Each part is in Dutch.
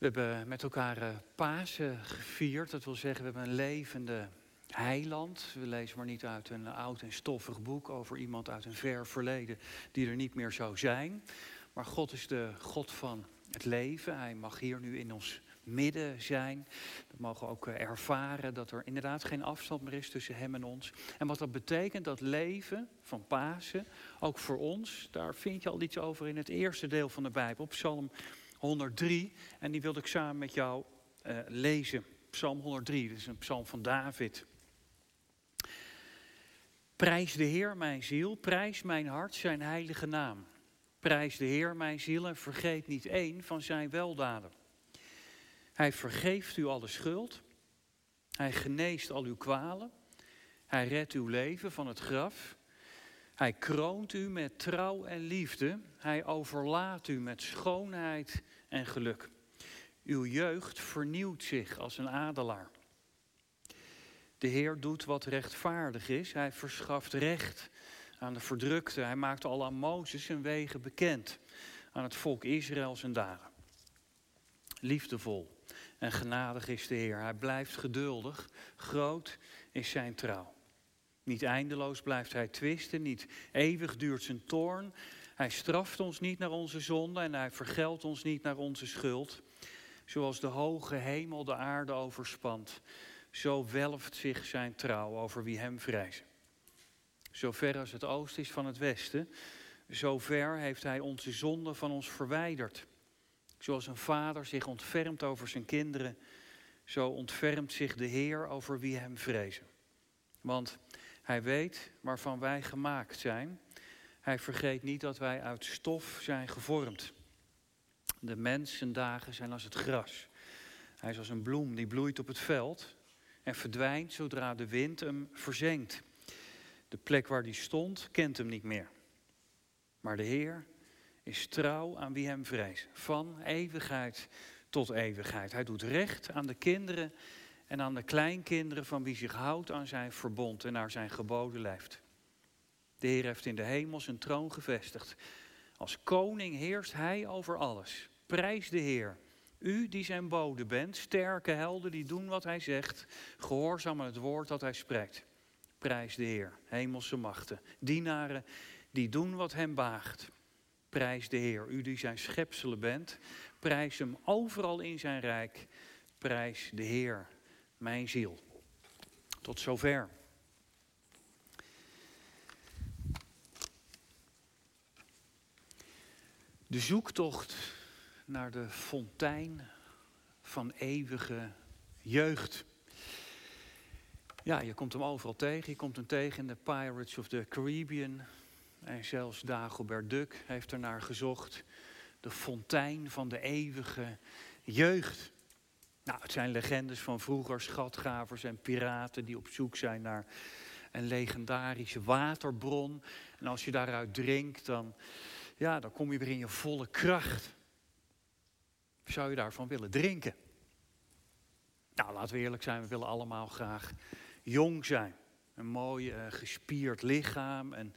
We hebben met elkaar eh, Pasen gevierd. Dat wil zeggen, we hebben een levende heiland. We lezen maar niet uit een oud en stoffig boek over iemand uit een ver verleden die er niet meer zou zijn. Maar God is de God van het leven. Hij mag hier nu in ons midden zijn. We mogen ook eh, ervaren dat er inderdaad geen afstand meer is tussen hem en ons. En wat dat betekent, dat leven van Pasen, ook voor ons, daar vind je al iets over in het eerste deel van de Bijbel, Psalm 103. En die wilde ik samen met jou uh, lezen. Psalm 103, dat is een psalm van David. Prijs de Heer, mijn ziel, prijs mijn hart, zijn heilige naam. Prijs de Heer, mijn ziel, en vergeet niet één van zijn weldaden. Hij vergeeft u alle schuld. Hij geneest al uw kwalen. Hij redt uw leven van het graf. Hij kroont u met trouw en liefde. Hij overlaat u met schoonheid en geluk. Uw jeugd vernieuwt zich als een adelaar. De Heer doet wat rechtvaardig is. Hij verschaft recht aan de verdrukte. Hij maakt al aan Mozes zijn wegen bekend. Aan het volk Israël zijn dagen. Liefdevol en genadig is de Heer. Hij blijft geduldig. Groot is zijn trouw. Niet eindeloos blijft hij twisten. Niet eeuwig duurt zijn toorn. Hij straft ons niet naar onze zonde en hij vergeldt ons niet naar onze schuld. Zoals de hoge hemel de aarde overspant, zo welft zich zijn trouw over wie hem vrezen. Zo ver als het oosten is van het westen, zo ver heeft hij onze zonde van ons verwijderd. Zoals een vader zich ontfermt over zijn kinderen, zo ontfermt zich de Heer over wie hem vrezen. Want hij weet waarvan wij gemaakt zijn. Hij vergeet niet dat wij uit stof zijn gevormd. De mens zijn dagen zijn als het gras. Hij is als een bloem die bloeit op het veld en verdwijnt zodra de wind hem verzengt. De plek waar hij stond kent hem niet meer. Maar de Heer is trouw aan wie hem vreest. Van eeuwigheid tot eeuwigheid. Hij doet recht aan de kinderen en aan de kleinkinderen van wie zich houdt aan zijn verbond en naar zijn geboden leeft. De Heer heeft in de hemel zijn troon gevestigd. Als koning heerst hij over alles. Prijs de Heer. U die zijn bode bent, sterke helden die doen wat hij zegt, gehoorzaam het woord dat hij spreekt. Prijs de Heer, hemelse machten, dienaren die doen wat hem baagt. Prijs de Heer, u die zijn schepselen bent, prijs hem overal in zijn rijk. Prijs de Heer, mijn ziel. Tot zover. De zoektocht naar de fontein van eeuwige jeugd. Ja, je komt hem overal tegen. Je komt hem tegen in de Pirates of the Caribbean. En zelfs Dagobert Duck heeft ernaar gezocht. De fontein van de eeuwige jeugd. Nou, het zijn legendes van vroeger, schatgravers en piraten die op zoek zijn naar een legendarische waterbron. En als je daaruit drinkt, dan, ja, dan kom je weer in je volle kracht. Zou je daarvan willen drinken? Nou, laten we eerlijk zijn, we willen allemaal graag jong zijn. Een mooi uh, gespierd lichaam en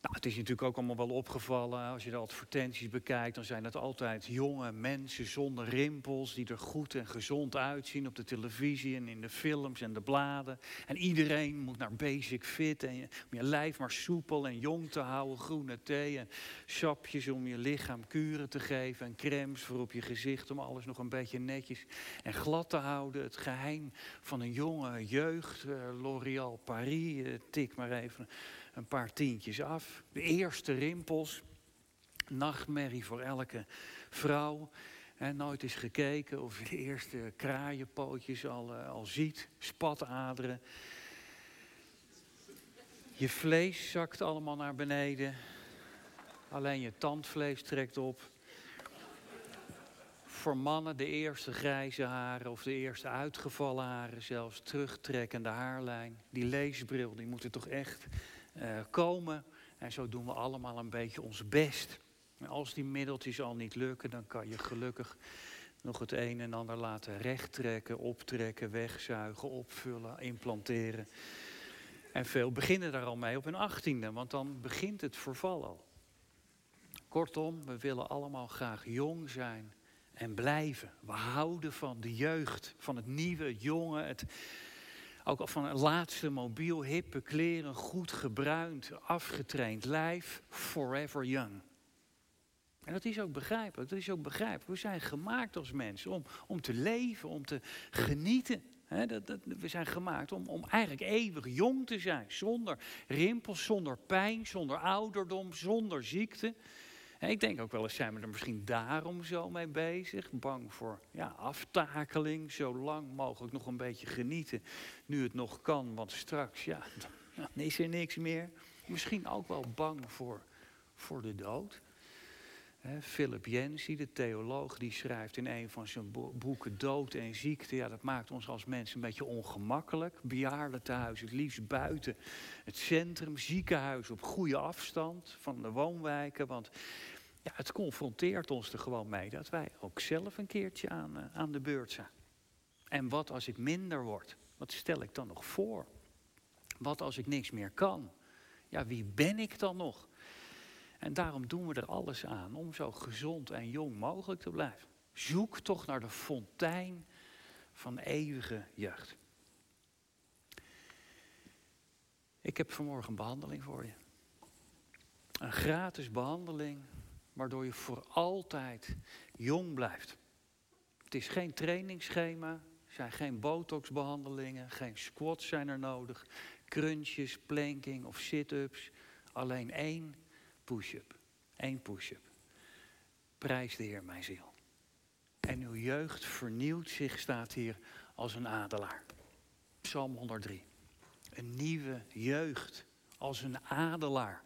nou, het is natuurlijk ook allemaal wel opgevallen. Als je de advertenties bekijkt, dan zijn het altijd jonge mensen zonder rimpels. die er goed en gezond uitzien op de televisie en in de films en de bladen. En iedereen moet naar basic fit. En je, om je lijf maar soepel en jong te houden. Groene thee en sapjes om je lichaam kuren te geven. En crèmes voor op je gezicht om alles nog een beetje netjes en glad te houden. Het geheim van een jonge jeugd. L'Oréal Paris, uh, tik maar even een paar tientjes af. De eerste rimpels. Nachtmerrie voor elke vrouw. Nooit is gekeken of je de eerste kraaienpootjes al, uh, al ziet. Spataderen. Je vlees zakt allemaal naar beneden. Alleen je tandvlees trekt op. Voor mannen de eerste grijze haren of de eerste uitgevallen haren, zelfs terugtrekkende haarlijn. Die leesbril, die moet er toch echt komen. En zo doen we allemaal een beetje ons best. En als die middeltjes al niet lukken, dan kan je gelukkig nog het een en ander laten rechttrekken, optrekken, wegzuigen, opvullen, implanteren. En veel beginnen daar al mee op hun achttiende, want dan begint het verval al. Kortom, we willen allemaal graag jong zijn en blijven. We houden van de jeugd, van het nieuwe, jonge, het, ook van een laatste mobiel, hippe kleren, goed gebruind, afgetraind lijf, forever young. En dat is ook begrijpelijk, dat is ook begrijpelijk. We zijn gemaakt als mensen om, om te leven, om te genieten. dat, dat, we zijn gemaakt om, om eigenlijk eeuwig jong te zijn, zonder rimpels, zonder pijn, zonder ouderdom, zonder ziekte. Ik denk ook wel eens zijn we er misschien daarom zo mee bezig. Bang voor ja, aftakeling, zo lang mogelijk nog een beetje genieten. Nu het nog kan, want straks ja, dan is er niks meer. Misschien ook wel bang voor, voor de dood. Philip Jensi, de theoloog, die schrijft in een van zijn boeken Dood en Ziekte. Ja, dat maakt ons als mensen een beetje ongemakkelijk. Bejaardentehuis, het liefst buiten het centrum. Ziekenhuis op goede afstand van de woonwijken. Want ja, het confronteert ons er gewoon mee dat wij ook zelf een keertje aan, eh, aan de beurt zijn. En wat als ik minder word? Wat stel ik dan nog voor? Wat als ik niks meer kan? Ja, wie ben ik dan nog? En daarom doen we er alles aan om zo gezond en jong mogelijk te blijven. Zoek toch naar de fontein van eeuwige jeugd. Ik heb vanmorgen een behandeling voor je. Een gratis behandeling waardoor je voor altijd jong blijft. Het is geen trainingsschema, zijn geen botoxbehandelingen, geen squats zijn er nodig, crunches, planking of sit-ups. Alleen één push-up. Eén push-up. Prijs de Heer mijn ziel. En uw jeugd vernieuwt zich, staat hier, als een adelaar. Psalm 103. Een nieuwe jeugd als een adelaar.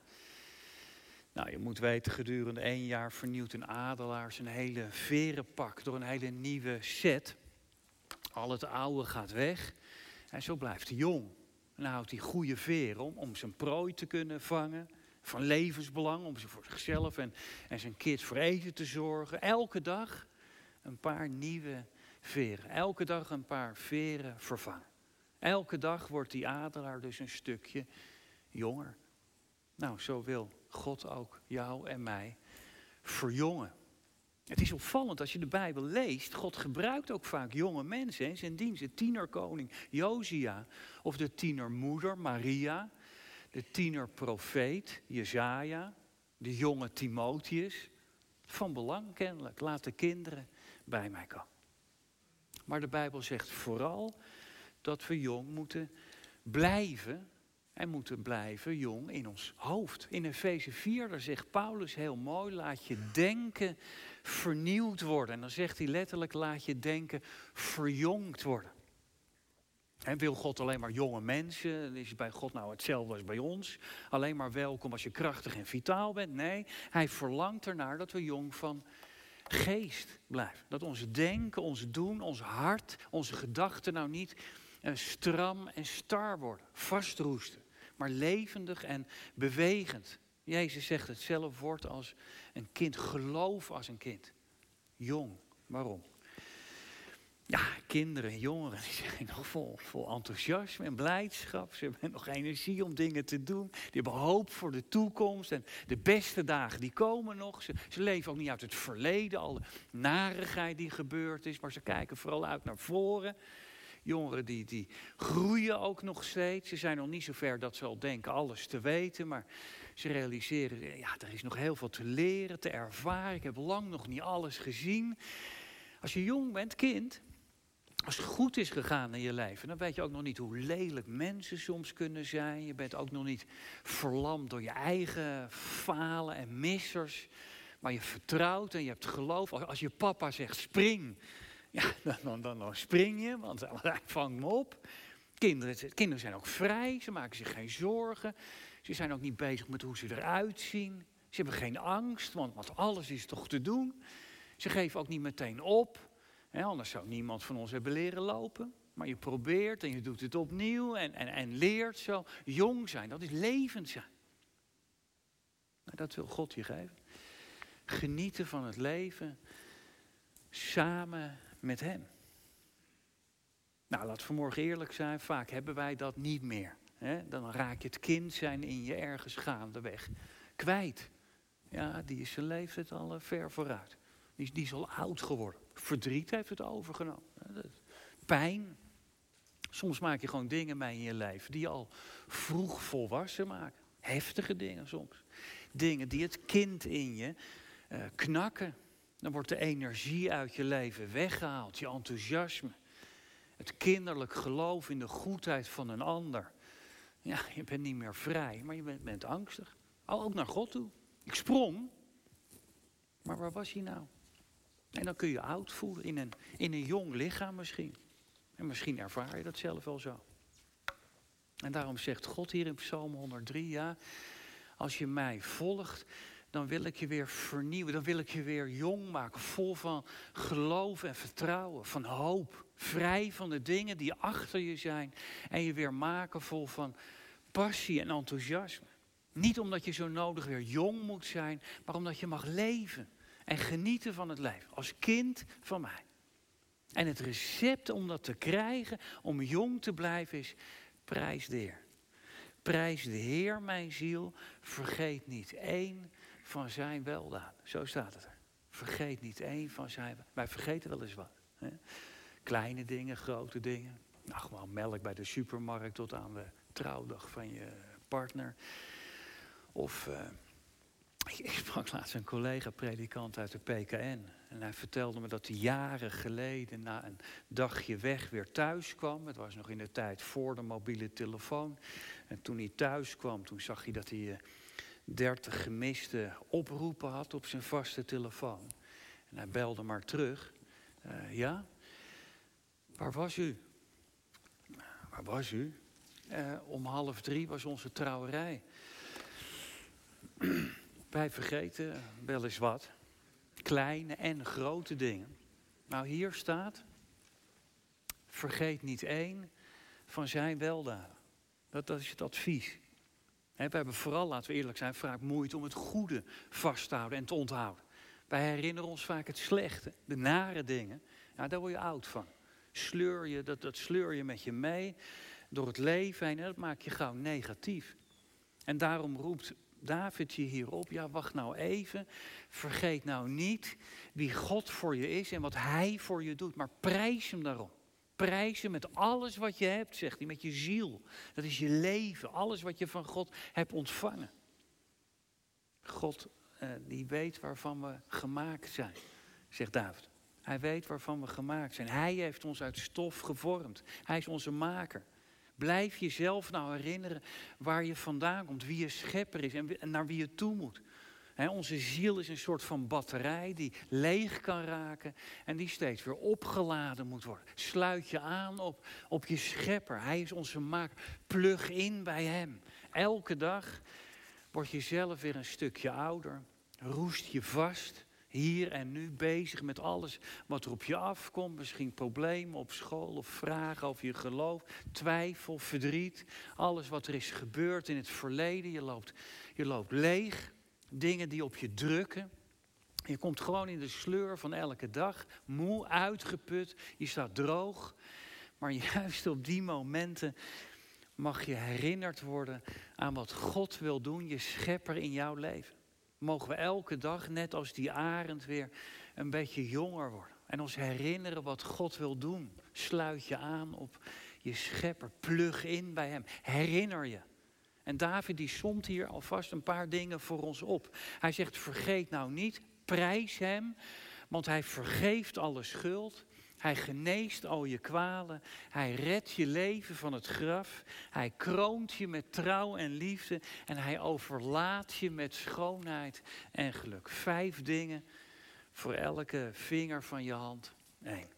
Nou, je moet weten, gedurende één jaar vernieuwt een adelaar zijn hele verenpak door een hele nieuwe set. Al het oude gaat weg en zo blijft hij jong. En dan houdt hij goede veren om, om zijn prooi te kunnen vangen van levensbelang om voor zichzelf en, en zijn kids voor eten te zorgen. Elke dag een paar nieuwe veren. Elke dag een paar veren vervangen. Elke dag wordt die adelaar dus een stukje jonger. Nou, zo wil God ook jou en mij verjongen. Het is opvallend als je de Bijbel leest. God gebruikt ook vaak jonge mensen in zijn dienst. De tienerkoning Josia of de tienermoeder Maria de tiener profeet Jezaja, de jonge Timotheus. Van belang kennelijk, laat de kinderen bij mij komen. Maar de Bijbel zegt vooral dat we jong moeten blijven en moeten blijven jong in ons hoofd. In Efeze 4, daar zegt Paulus heel mooi, laat je denken vernieuwd worden. En dan zegt hij letterlijk, laat je denken verjongd worden. En wil God alleen maar jonge mensen? Is bij God nou hetzelfde als bij ons? Alleen maar welkom als je krachtig en vitaal bent? Nee, hij verlangt ernaar dat we jong van geest blijven. Dat ons denken, ons doen, ons hart, onze gedachten nou niet eh, stram en star worden, vastroesten. Maar levendig en bewegend. Jezus zegt hetzelfde woord als een kind. Geloof als een kind. Jong. Waarom? Ja, kinderen en jongeren die zijn nog vol, vol enthousiasme en blijdschap. Ze hebben nog energie om dingen te doen. Die hebben hoop voor de toekomst. En de beste dagen die komen nog. Ze, ze leven ook niet uit het verleden, alle narigheid die gebeurd is. Maar ze kijken vooral uit naar voren. Jongeren die, die groeien ook nog steeds. Ze zijn nog niet zo ver dat ze al denken alles te weten. Maar ze realiseren, ja, er is nog heel veel te leren, te ervaren. Ik heb lang nog niet alles gezien. Als je jong bent, kind, als het goed is gegaan in je leven, dan weet je ook nog niet hoe lelijk mensen soms kunnen zijn. Je bent ook nog niet verlamd door je eigen falen en missers. Maar je vertrouwt en je hebt geloof. Als je papa zegt spring, ja, dan, dan, dan spring je, want hij vangt me op. Kinderen, kinderen zijn ook vrij, ze maken zich geen zorgen. Ze zijn ook niet bezig met hoe ze eruit zien. Ze hebben geen angst, want, alles is toch te doen. Ze geven ook niet meteen op anders zou niemand van ons hebben leren lopen. Maar je probeert en je doet het opnieuw en, en, en leert zo. Jong zijn, dat is levend zijn. Nou, dat wil God je geven. Genieten van het leven samen met Hem. Nou, laat vanmorgen eerlijk zijn, vaak hebben wij dat niet meer. Dan raak je het kind zijn in je ergens gaandeweg kwijt. Ja, die is zijn leeftijd al ver vooruit. Die, die is al oud geworden. Verdriet heeft het overgenomen. Pijn. Soms maak je gewoon dingen mee in je leven die je al vroeg volwassen maken. Heftige dingen soms. Dingen die het kind in je uh, knakken. Dan wordt de energie uit je leven weggehaald, je enthousiasme. Het kinderlijk geloof in de goedheid van een ander. Ja, je bent niet meer vrij, maar je bent, bent angstig. Ook naar God toe. Ik sprong, maar waar was hij nou? En dan kun je oud voelen in een, in een jong lichaam misschien. En misschien ervaar je dat zelf wel zo. En daarom zegt God hier in Psalm 103, ja, als je mij volgt, dan wil ik je weer vernieuwen. Dan wil ik je weer jong maken, vol van geloof en vertrouwen, van hoop. Vrij van de dingen die achter je zijn. En je weer maken vol van passie en enthousiasme. Niet omdat je zo nodig weer jong moet zijn, maar omdat je mag leven en genieten van het leven. Als kind van mij. En het recept om dat te krijgen, om jong te blijven, is prijs de Heer. Prijs de Heer, mijn ziel. Vergeet niet één van zijn weldaden. Zo staat het er. Vergeet niet één van zijn. Wij vergeten wel eens wat. Hè? Kleine dingen, grote dingen. Nou, gewoon melk bij de supermarkt tot aan de trouwdag van je partner. Of uh, ik sprak laatst een collega-predikant uit de PKN. En hij vertelde me dat hij jaren geleden na een dagje weg weer thuis kwam. Het was nog in de tijd voor de mobiele telefoon. En toen hij thuis kwam, toen zag hij dat hij uh, 30 gemiste oproepen had op zijn vaste telefoon. En hij belde maar terug. Uh, ja, waar was u? Waar was u? Uh, om half drie was onze trouwerij. Wij vergeten wel eens wat. Kleine en grote dingen. Nou, hier staat. Vergeet niet één van zijn weldaden. Dat, dat is het advies. We hebben vooral, laten we eerlijk zijn, vaak moeite om het goede vast te houden en te onthouden. Wij herinneren ons vaak het slechte, de nare dingen. Daar word je oud van. Sleur je, dat, dat sleur je met je mee door het leven heen en dat maakt je gauw negatief. En daarom roept David je hierop, ja wacht nou even, vergeet nou niet wie God voor je is en wat Hij voor je doet, maar prijs Hem daarom. Prijs Hem met alles wat je hebt, zegt hij, met je ziel. Dat is je leven, alles wat je van God hebt ontvangen. God, eh, die weet waarvan we gemaakt zijn, zegt David. Hij weet waarvan we gemaakt zijn. Hij heeft ons uit stof gevormd. Hij is onze maker. Blijf jezelf nou herinneren waar je vandaan komt, wie je schepper is en naar wie je toe moet. Onze ziel is een soort van batterij die leeg kan raken en die steeds weer opgeladen moet worden. Sluit je aan op, op je schepper. Hij is onze maker. Plug in bij hem. Elke dag word je zelf weer een stukje ouder. Roest je vast hier en nu bezig met alles wat er op je afkomt. Misschien problemen op school of vragen over je geloof, twijfel, verdriet. Alles wat er is gebeurd in het verleden. Je loopt, je loopt leeg. Dingen die op je drukken. Je komt gewoon in de sleur van elke dag, moe, uitgeput. Je staat droog. Maar juist op die momenten mag je herinnerd worden aan wat God wil doen, je schepper in jouw leven mogen we elke dag, net als die arend, weer een beetje jonger worden. En ons herinneren wat God wil doen. Sluit je aan op je schepper. Plug in bij hem. Herinner je. En David die somt hier alvast een paar dingen voor ons op. Hij zegt, vergeet nou niet, prijs hem, want hij vergeeft alle schuld. Hij geneest al je kwalen. Hij redt je leven van het graf. Hij kroont je met trouw en liefde. En hij overlaat je met schoonheid en geluk. Vijf dingen voor elke vinger van je hand. Eén.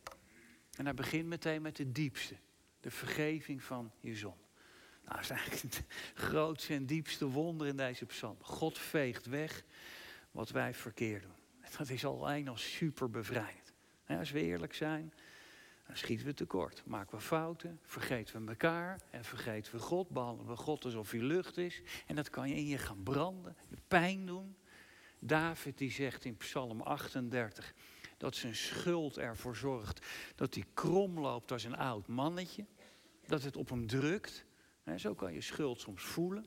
En hij begint meteen met de diepste. De vergeving van je zon. Nou, dat is eigenlijk het grootste en diepste wonder in deze psalm. God veegt weg wat wij verkeerd doen. Dat is alleen al super bevrijdend als we eerlijk zijn, dan schieten we tekort. Maken we fouten, vergeten we elkaar en vergeten we God. Behandelen we God alsof hij lucht is. En dat kan je in je gaan branden, je pijn doen. David die zegt in Psalm 38 dat zijn schuld ervoor zorgt dat hij krom loopt als een oud mannetje. Dat het op hem drukt. Zo kan je schuld soms voelen.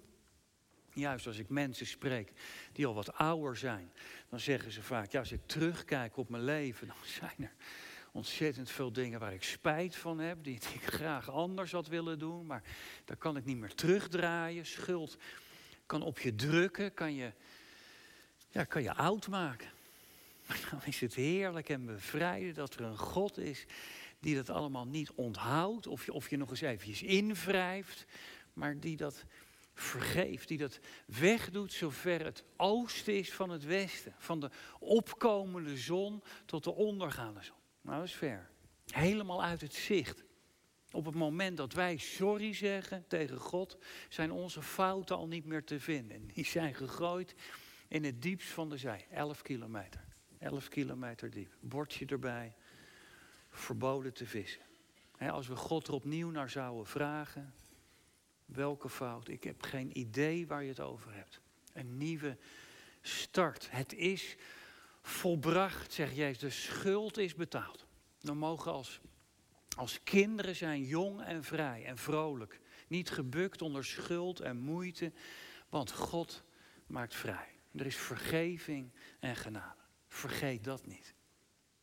Juist als ik mensen spreek die al wat ouder zijn, dan zeggen ze vaak, ja, als ik terugkijk op mijn leven, dan zijn er ontzettend veel dingen waar ik spijt van heb, die ik graag anders had willen doen, maar daar kan ik niet meer terugdraaien. Schuld kan op je drukken, kan je, ja, kan je oud maken. Maar dan is het heerlijk en bevrijden dat er een God is die dat allemaal niet onthoudt, of je, of je nog eens eventjes invrijft, maar die dat vergeeft, die dat wegdoet zover het oosten is van het westen, van de opkomende zon tot de ondergaande zon. Nou, dat is ver. Helemaal uit het zicht. Op het moment dat wij sorry zeggen tegen God, zijn onze fouten al niet meer te vinden. Die zijn gegooid in het diepst van de zee. 11 kilometer. 11 kilometer diep. Bordje erbij. Verboden te vissen. als we God er opnieuw naar zouden vragen. Welke fout? Ik heb geen idee waar je het over hebt. Een nieuwe start. Het is volbracht, zegt Jezus. De schuld is betaald. Dan mogen als, als kinderen zijn jong en vrij en vrolijk. Niet gebukt onder schuld en moeite. Want God maakt vrij. Er is vergeving en genade. Vergeet dat niet.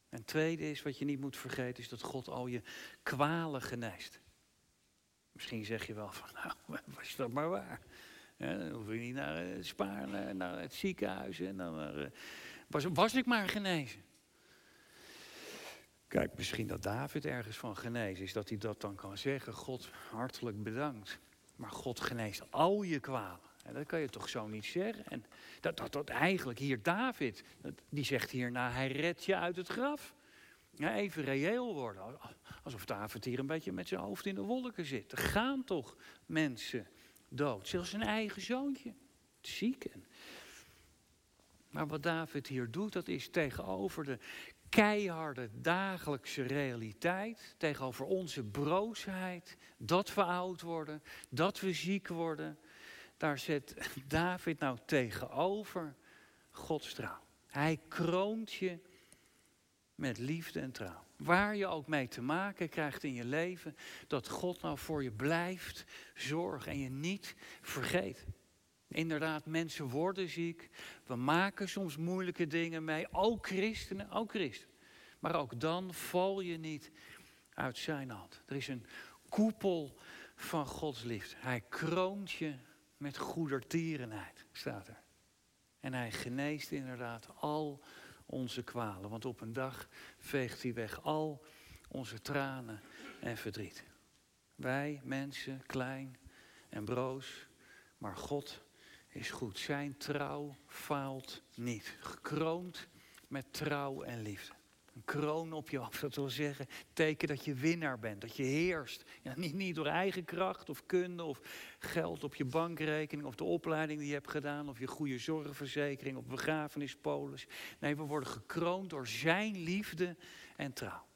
En tweede is, wat je niet moet vergeten, is dat God al je kwalen geneest. Misschien zeg je wel van, nou, was dat maar waar. dan hoef je niet naar het spaar, naar, het ziekenhuis. En dan eh, was, was ik maar genezen. Kijk, misschien dat David ergens van genezen is, dat hij dat dan kan zeggen. God, hartelijk bedankt. Maar God geneest al je kwalen. En dat kan je toch zo niet zeggen. En dat, dat, dat eigenlijk hier David, die zegt hierna, hij redt je uit het graf. Even reëel worden. Alsof David hier een beetje met zijn hoofd in de wolken zit. Er gaan toch mensen dood. Zelfs zijn eigen zoontje. Ziek. Maar wat David hier doet, dat is tegenover de keiharde dagelijkse realiteit. Tegenover onze broosheid. Dat we oud worden. Dat we ziek worden. Daar zet David nou tegenover Gods trouw. Hij kroont je met liefde en trouw. Waar je ook mee te maken krijgt in je leven, dat God nou voor je blijft zorgen en je niet vergeet. Inderdaad, mensen worden ziek. We maken soms moeilijke dingen mee. Ook christenen, ook christenen. Maar ook dan val je niet uit zijn hand. Er is een koepel van Gods liefde. Hij kroont je met goedertierenheid, staat er. En hij geneest inderdaad al onze kwalen. Want op een dag veegt hij weg al onze tranen en verdriet. Wij, mensen, klein en broos, maar God is goed. Zijn trouw faalt niet. Gekroond met trouw en liefde. Een kroon op je hoofd, dat wil zeggen, teken dat je winnaar bent, dat je heerst. Ja, niet, niet door eigen kracht of kunde of geld op je bankrekening of de opleiding die je hebt gedaan of je goede zorgverzekering of begrafenispolis. Nee, we worden gekroond door zijn liefde en trouw.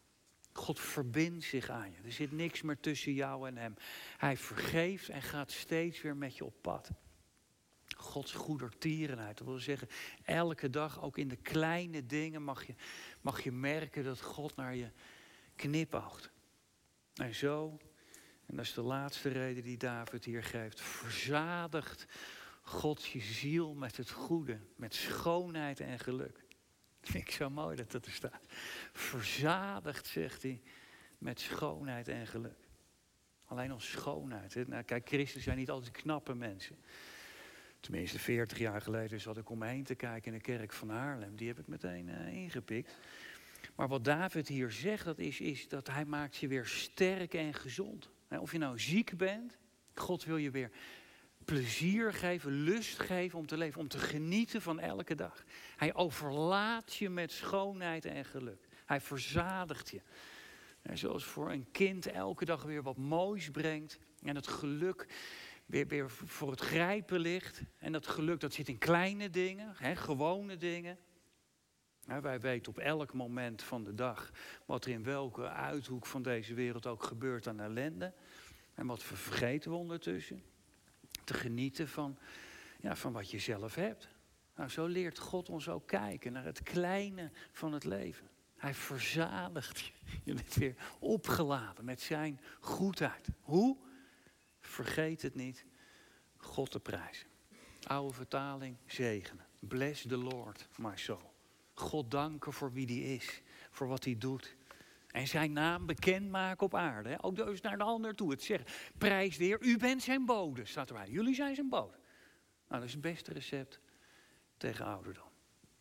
God verbindt zich aan je. Er zit niks meer tussen jou en hem. Hij vergeeft en gaat steeds weer met je op pad. Gods goedertierenheid. Dat wil zeggen, elke dag, ook in de kleine dingen, mag je, mag je merken dat God naar je knipoogt. En zo, en dat is de laatste reden die David hier geeft, verzadigt God je ziel met het goede, met schoonheid en geluk. Dat vind ik zo mooi dat dat er staat. Verzadigd, zegt hij, met schoonheid en geluk. Alleen al schoonheid. Nou, kijk, christen zijn niet altijd knappe mensen. Tenminste, 40 jaar geleden zat ik om me heen te kijken in de kerk van Haarlem. Die heb ik meteen uh, ingepikt. Maar wat David hier zegt, dat is, is dat hij maakt je weer sterk en gezond. Of je nou ziek bent, God wil je weer plezier geven, lust geven om te leven, om te genieten van elke dag. Hij overlaat je met schoonheid en geluk. Hij verzadigt je. zoals voor een kind elke dag weer wat moois brengt. En het geluk weer, weer voor het grijpen ligt. En dat geluk dat zit in kleine dingen, hè, gewone dingen. wij weten op elk moment van de dag wat er in welke uithoek van deze wereld ook gebeurt aan ellende. En wat vergeten we ondertussen. Te genieten van, ja, van wat je zelf hebt. Nou, zo leert God ons ook kijken naar het kleine van het leven. Hij verzadigt je. Je bent weer opgeladen met zijn goedheid. Hoe? Vergeet het niet, God te prijzen. Oude vertaling, zegenen. Bless the Lord, my soul. God danken voor wie die is, voor wat hij doet. En zijn naam bekendmaken op aarde. Ook dus naar de ander toe. Het zeggen, prijs de Heer, u bent zijn bode, staat erbij. Jullie zijn zijn bode. Nou, dat is het beste recept tegen ouderdom.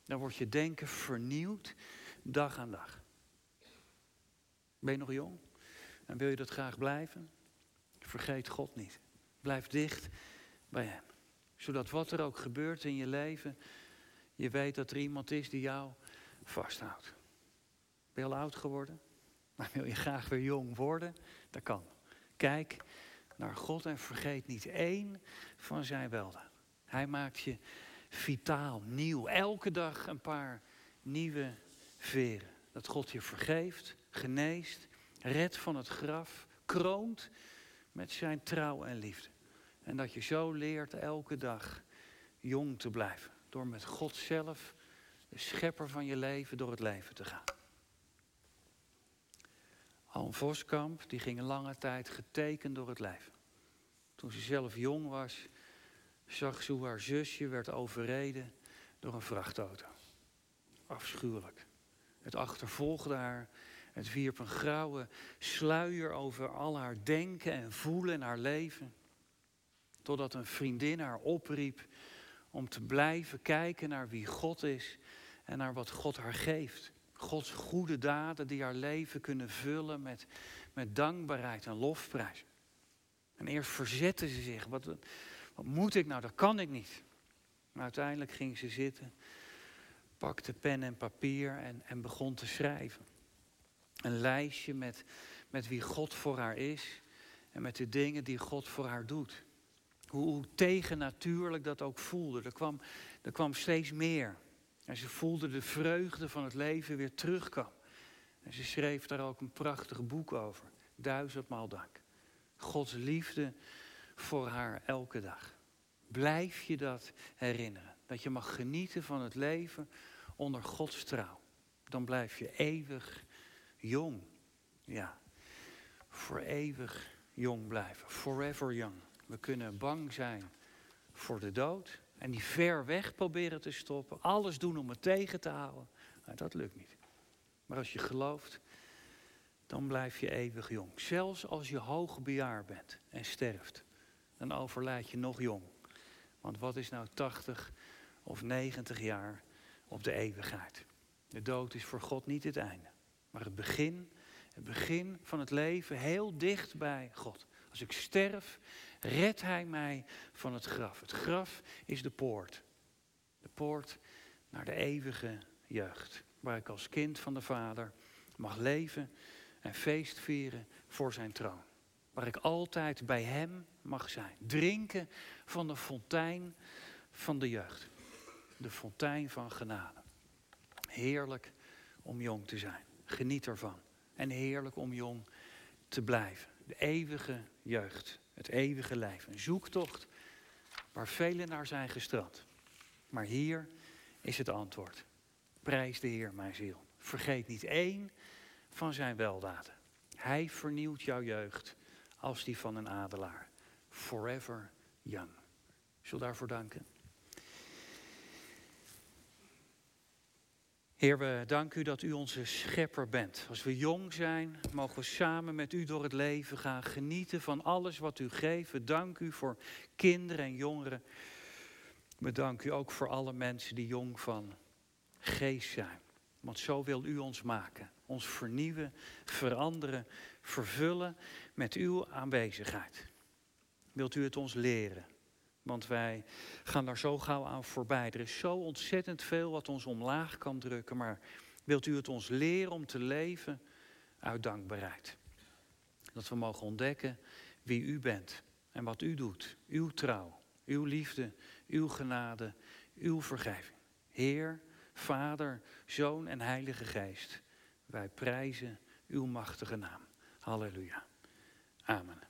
Dan wordt je denken vernieuwd dag aan dag. Ben je nog jong? En wil je dat graag blijven? Vergeet God niet. Blijf dicht bij Hem. Zodat wat er ook gebeurt in je leven, je weet dat er iemand is die jou vasthoudt. Ben je al oud geworden? Maar wil je graag weer jong worden? Dat kan. Kijk naar God en vergeet niet één van zijn weldaad. Hij maakt je vitaal, nieuw. Elke dag een paar nieuwe veren. Dat God je vergeeft, geneest, redt van het graf, kroont met zijn trouw en liefde. En dat je zo leert elke dag jong te blijven. Door met God zelf, de schepper van je leven, door het leven te gaan. Alm Voskamp, die ging lange tijd getekend door het leven. Toen ze zelf jong was, zag ze hoe haar zusje werd overreden door een vrachtauto. Afschuwelijk. Het achtervolgde haar. Het wierp een grauwe sluier over al haar denken en voelen en haar leven. Totdat een vriendin haar opriep om te blijven kijken naar wie God is en naar wat God haar geeft. Gods goede daden die haar leven kunnen vullen met, met dankbaarheid en lofprijs. En eerst verzette ze zich. Wat, wat moet ik nou? Dat kan ik niet. Maar uiteindelijk ging ze zitten, pakte pen en papier en, en begon te schrijven. Een lijstje met, met wie God voor haar is en met de dingen die God voor haar doet. Hoe, tegennatuurlijk dat ook voelde. Er kwam, er kwam steeds meer. En ze voelde de vreugde van het leven weer terugkomen. En ze schreef daar ook een prachtig boek over. Duizendmaal dank. Gods liefde voor haar elke dag. Blijf je dat herinneren. Dat je mag genieten van het leven onder Gods trouw. Dan blijf je eeuwig jong. Ja, voor eeuwig jong blijven. Forever young. We kunnen bang zijn voor de dood. En die ver weg proberen te stoppen. Alles doen om het tegen te houden. Nou, dat lukt niet. Maar als je gelooft, dan blijf je eeuwig jong. Zelfs als je hoogbejaard bent en sterft, dan overlijd je nog jong. Want wat is nou 80 of 90 jaar op de eeuwigheid? De dood is voor God niet het einde, maar het begin, het begin van het leven heel dicht bij God. Als ik sterf, redt Hij mij van het graf. Het graf is de poort. De poort naar de eeuwige jeugd. Waar ik als kind van de Vader mag leven en feest vieren voor zijn troon. Waar ik altijd bij Hem mag zijn. Drinken van de fontein van de jeugd. De fontein van genade. Heerlijk om jong te zijn. Geniet ervan. En heerlijk om jong te blijven. De eeuwige jeugd. Het eeuwige lijf. Een zoektocht waar velen naar zijn gestrand. Maar hier is het antwoord. Prijs de Heer, mijn ziel. Vergeet niet één van zijn weldaden. Hij vernieuwt jouw jeugd als die van een adelaar. Forever young. Zul daarvoor danken. Heer, we danken u dat u onze schepper bent. Als we jong zijn, mogen we samen met u door het leven gaan. Genieten van alles wat u geeft. We danken u voor kinderen en jongeren. We danken u ook voor alle mensen die jong van geest zijn. Want zo wil u ons maken. Ons vernieuwen, veranderen, vervullen met uw aanwezigheid. Wilt u het ons leren? Want wij gaan daar zo gauw aan voorbij. Er is zo ontzettend veel wat ons omlaag kan drukken. Maar wilt u het ons leren om te leven uit dankbaarheid? Dat we mogen ontdekken wie u bent en wat u doet. Uw trouw, uw liefde, uw genade, uw vergeving. Heer, Vader, Zoon en Heilige Geest. Wij prijzen uw machtige naam. Halleluja. Amen.